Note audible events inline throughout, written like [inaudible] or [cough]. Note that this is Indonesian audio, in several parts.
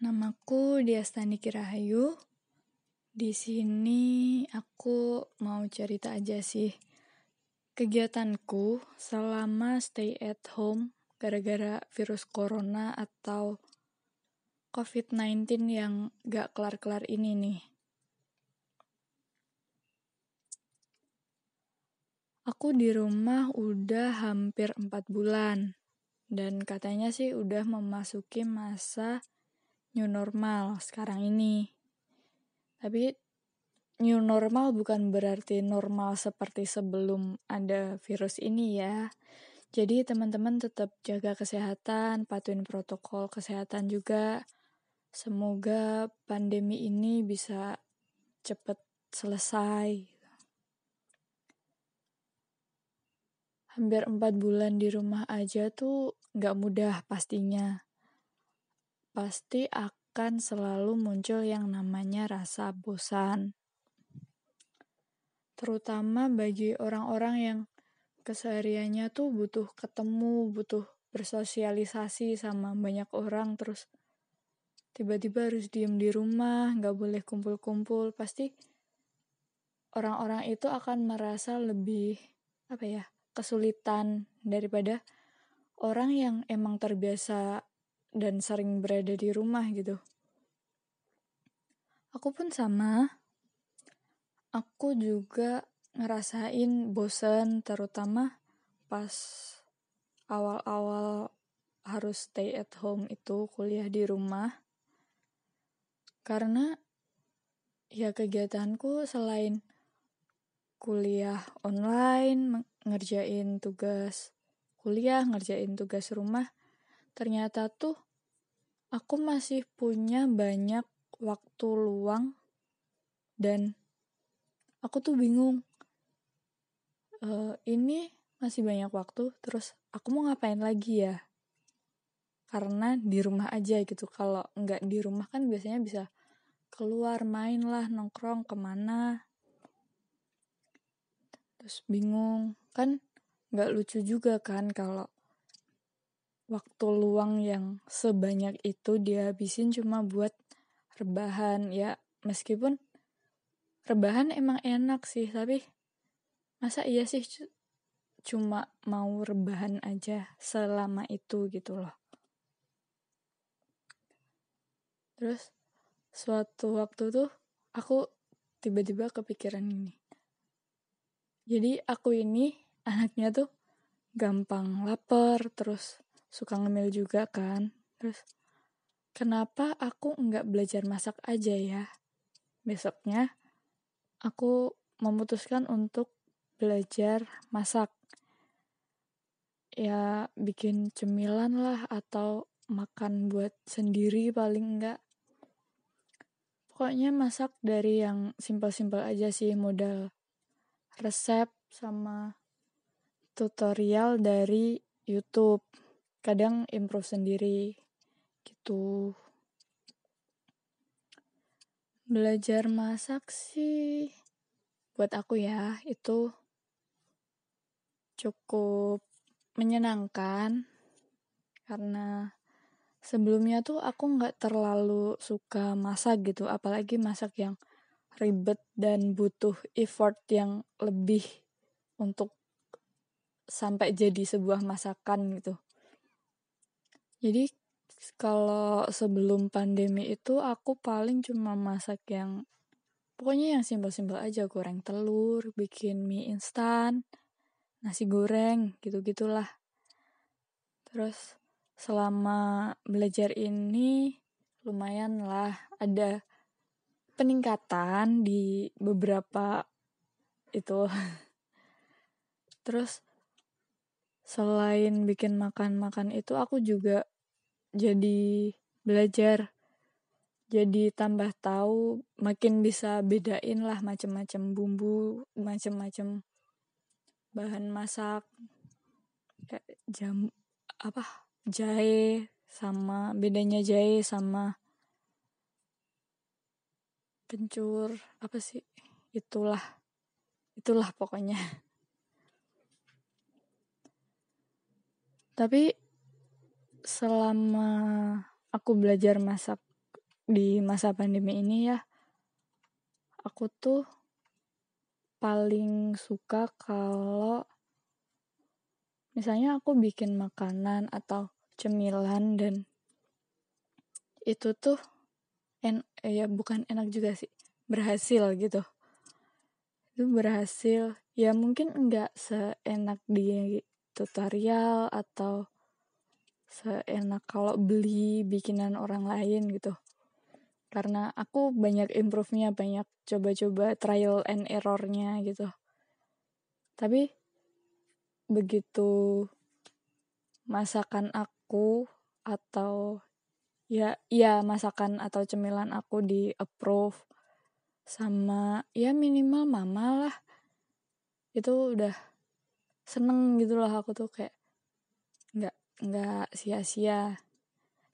Namaku Diastani Kirahayu. Di sini aku mau cerita aja sih. Kegiatanku selama stay at home gara-gara virus corona atau COVID-19 yang gak kelar-kelar ini nih. Aku di rumah udah hampir 4 bulan. Dan katanya sih udah memasuki masa new normal sekarang ini. Tapi new normal bukan berarti normal seperti sebelum ada virus ini ya. Jadi teman-teman tetap jaga kesehatan, patuhin protokol kesehatan juga. Semoga pandemi ini bisa cepet selesai. Hampir 4 bulan di rumah aja tuh gak mudah pastinya pasti akan selalu muncul yang namanya rasa bosan. Terutama bagi orang-orang yang kesehariannya tuh butuh ketemu, butuh bersosialisasi sama banyak orang, terus tiba-tiba harus diem di rumah, gak boleh kumpul-kumpul, pasti orang-orang itu akan merasa lebih, apa ya, kesulitan daripada orang yang emang terbiasa dan sering berada di rumah gitu. Aku pun sama. Aku juga ngerasain bosan terutama pas awal-awal harus stay at home itu kuliah di rumah. Karena ya kegiatanku selain kuliah online, ngerjain tugas kuliah, ngerjain tugas rumah, ternyata tuh aku masih punya banyak waktu luang dan aku tuh bingung uh, ini masih banyak waktu terus aku mau ngapain lagi ya? Karena di rumah aja gitu. Kalau nggak di rumah kan biasanya bisa keluar main lah nongkrong ke mana. Terus bingung. Kan nggak lucu juga kan kalau waktu luang yang sebanyak itu dihabisin cuma buat rebahan ya. Meskipun rebahan emang enak sih tapi masa iya sih cuma mau rebahan aja selama itu gitu loh. Terus suatu waktu tuh aku tiba-tiba kepikiran ini jadi aku ini anaknya tuh gampang lapar terus suka ngemil juga kan terus Kenapa aku nggak belajar masak aja ya? Besoknya, aku memutuskan untuk belajar masak. Ya, bikin cemilan lah atau makan buat sendiri paling enggak. Pokoknya masak dari yang simpel-simpel aja sih modal resep sama tutorial dari YouTube. Kadang improve sendiri gitu. Belajar masak sih buat aku ya itu cukup menyenangkan. Karena sebelumnya tuh aku nggak terlalu suka masak gitu apalagi masak yang ribet dan butuh effort yang lebih untuk sampai jadi sebuah masakan gitu jadi kalau sebelum pandemi itu aku paling cuma masak yang pokoknya yang simpel-simpel aja goreng telur bikin mie instan nasi goreng gitu-gitulah. Terus selama belajar ini lumayan lah ada peningkatan di beberapa itu. [laughs] Terus selain bikin makan-makan itu aku juga jadi belajar. Jadi tambah tahu makin bisa bedain lah macem-macem bumbu macem-macem bahan masak kayak jam apa jahe sama bedanya jahe sama kencur apa sih? Itulah itulah pokoknya tapi selama aku belajar masak di masa pandemi ini ya aku tuh paling suka kalau misalnya aku bikin makanan atau cemilan dan itu tuh en ya bukan enak juga sih berhasil gitu. Itu berhasil ya mungkin enggak seenak di tutorial atau seenak kalau beli bikinan orang lain gitu. Karena aku banyak improve-nya banyak coba-coba trial and error-nya gitu. Tapi begitu masakan aku atau ya ya masakan atau cemilan aku di approve sama ya minimal mama lah itu udah seneng gitu loh aku tuh kayak nggak nggak sia-sia.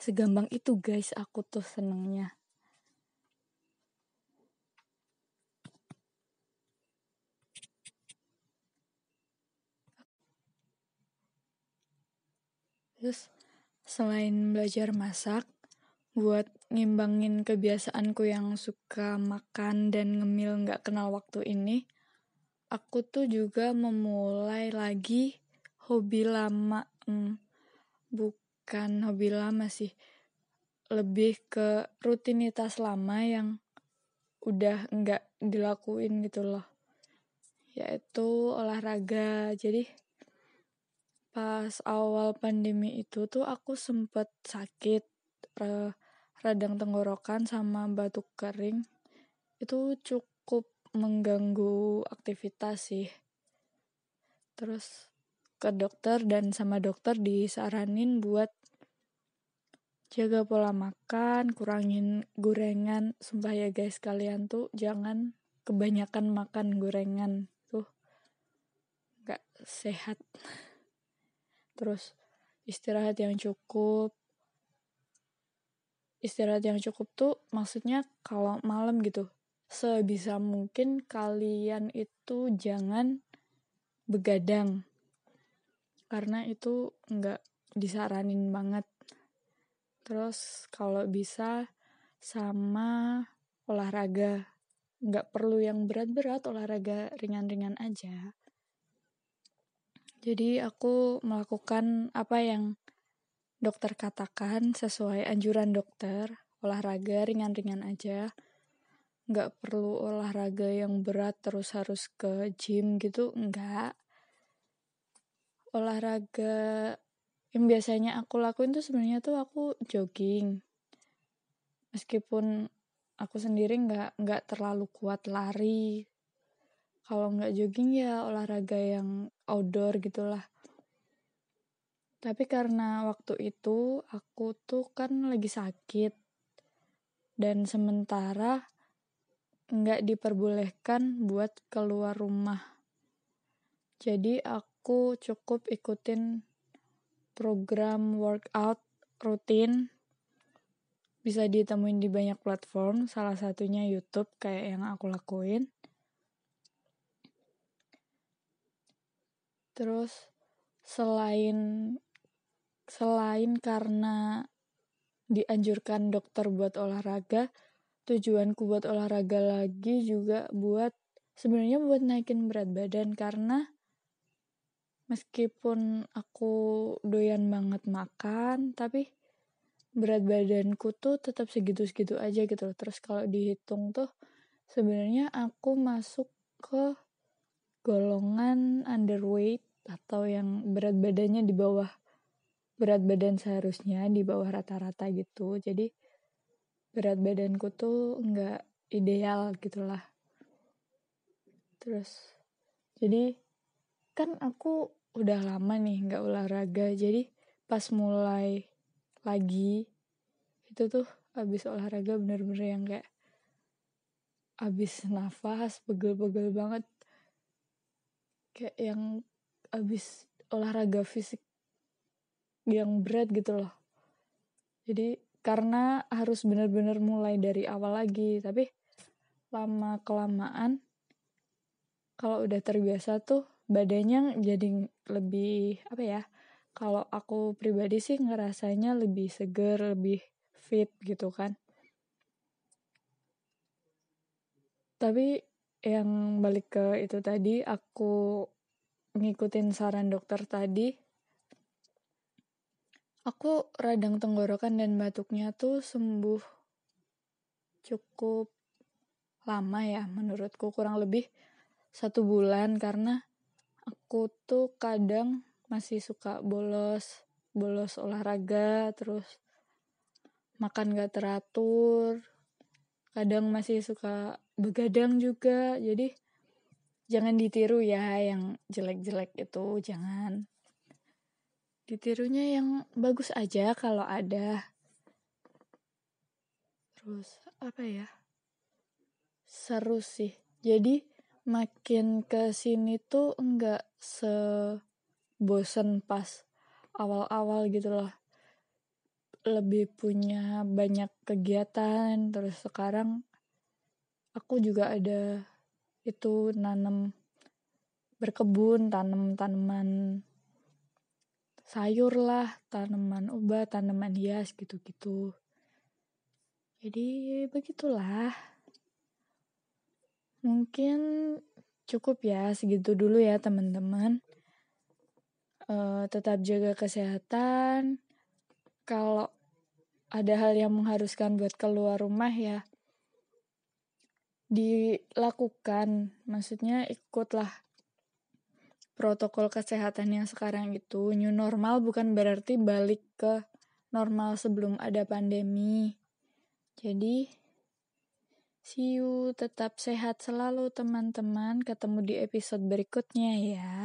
Segampang itu guys aku tuh senengnya. Terus selain belajar masak, buat ngimbangin kebiasaanku yang suka makan dan ngemil nggak kenal waktu ini, aku tuh juga memulai lagi hobi lama. Hmm, bukan hobi lama sih, lebih ke rutinitas lama yang udah nggak dilakuin gitu loh. Yaitu olahraga. Jadi pas awal pandemi itu tuh aku sempet sakit radang tenggorokan sama batuk kering itu cukup mengganggu aktivitas sih. Terus ke dokter dan sama dokter disaranin buat jaga pola makan kurangin gorengan. Sumpah ya guys kalian tuh jangan kebanyakan makan gorengan tuh. Gak sehat. Terus istirahat yang cukup. Istirahat yang cukup tuh maksudnya kalau malam gitu sebisa mungkin kalian itu jangan begadang. Karena itu nggak disaranin banget. Terus kalau bisa sama olahraga. Nggak perlu yang berat-berat olahraga ringan-ringan aja. Jadi aku melakukan apa yang dokter katakan sesuai anjuran dokter, olahraga ringan-ringan aja. Nggak perlu olahraga yang berat terus harus ke gym gitu, enggak. Olahraga yang biasanya aku lakuin tuh sebenarnya tuh aku jogging. Meskipun aku sendiri nggak nggak terlalu kuat lari kalau nggak jogging ya olahraga yang outdoor gitulah tapi karena waktu itu aku tuh kan lagi sakit dan sementara nggak diperbolehkan buat keluar rumah. Jadi aku cukup ikutin program workout rutin. Bisa ditemuin di banyak platform salah satunya YouTube kayak yang aku lakuin. Terus selain selain karena dianjurkan dokter buat olahraga, tujuanku buat olahraga lagi juga buat sebenarnya buat naikin berat badan karena meskipun aku doyan banget makan tapi berat badanku tuh tetap segitu-segitu aja gitu loh. Terus kalau dihitung tuh sebenarnya aku masuk ke golongan underweight atau yang berat badannya di bawah berat badan seharusnya di bawah rata-rata gitu jadi berat badanku tuh nggak ideal gitulah. Terus jadi kan aku udah lama nih nggak olahraga jadi pas mulai lagi itu tuh abis olahraga bener-bener yang kayak abis nafas pegel-pegel banget. Kayak yang abis olahraga fisik yang berat gitu loh. Jadi karena harus benar-benar mulai dari awal lagi tapi lama kelamaan kalau udah terbiasa tuh badannya jadi lebih apa ya kalau aku pribadi sih ngerasanya lebih seger lebih fit gitu kan. Tapi yang balik ke itu tadi aku ngikutin saran dokter tadi aku radang tenggorokan dan batuknya tuh sembuh cukup lama ya menurutku kurang lebih satu bulan karena aku tuh kadang masih suka bolos bolos olahraga terus makan gak teratur kadang masih suka begadang juga. Jadi jangan ditiru ya yang jelek-jelek itu jangan ditirunya yang bagus aja kalau ada. Terus apa ya? Seru sih. Jadi makin ke sini tuh enggak sebosen pas awal-awal gitu loh. Lebih punya banyak kegiatan. Terus sekarang aku juga ada itu nanam berkebun tanam tanaman sayur lah, tanaman obat, tanaman hias gitu-gitu. Jadi begitulah. Mungkin cukup ya segitu dulu ya teman-teman. Uh, tetap jaga kesehatan. Kalau ada hal yang mengharuskan buat keluar rumah ya dilakukan. Maksudnya ikutlah protokol kesehatan yang sekarang itu new normal bukan berarti balik ke normal sebelum ada pandemi. Jadi see you tetap sehat selalu teman-teman. Ketemu di episode berikutnya ya.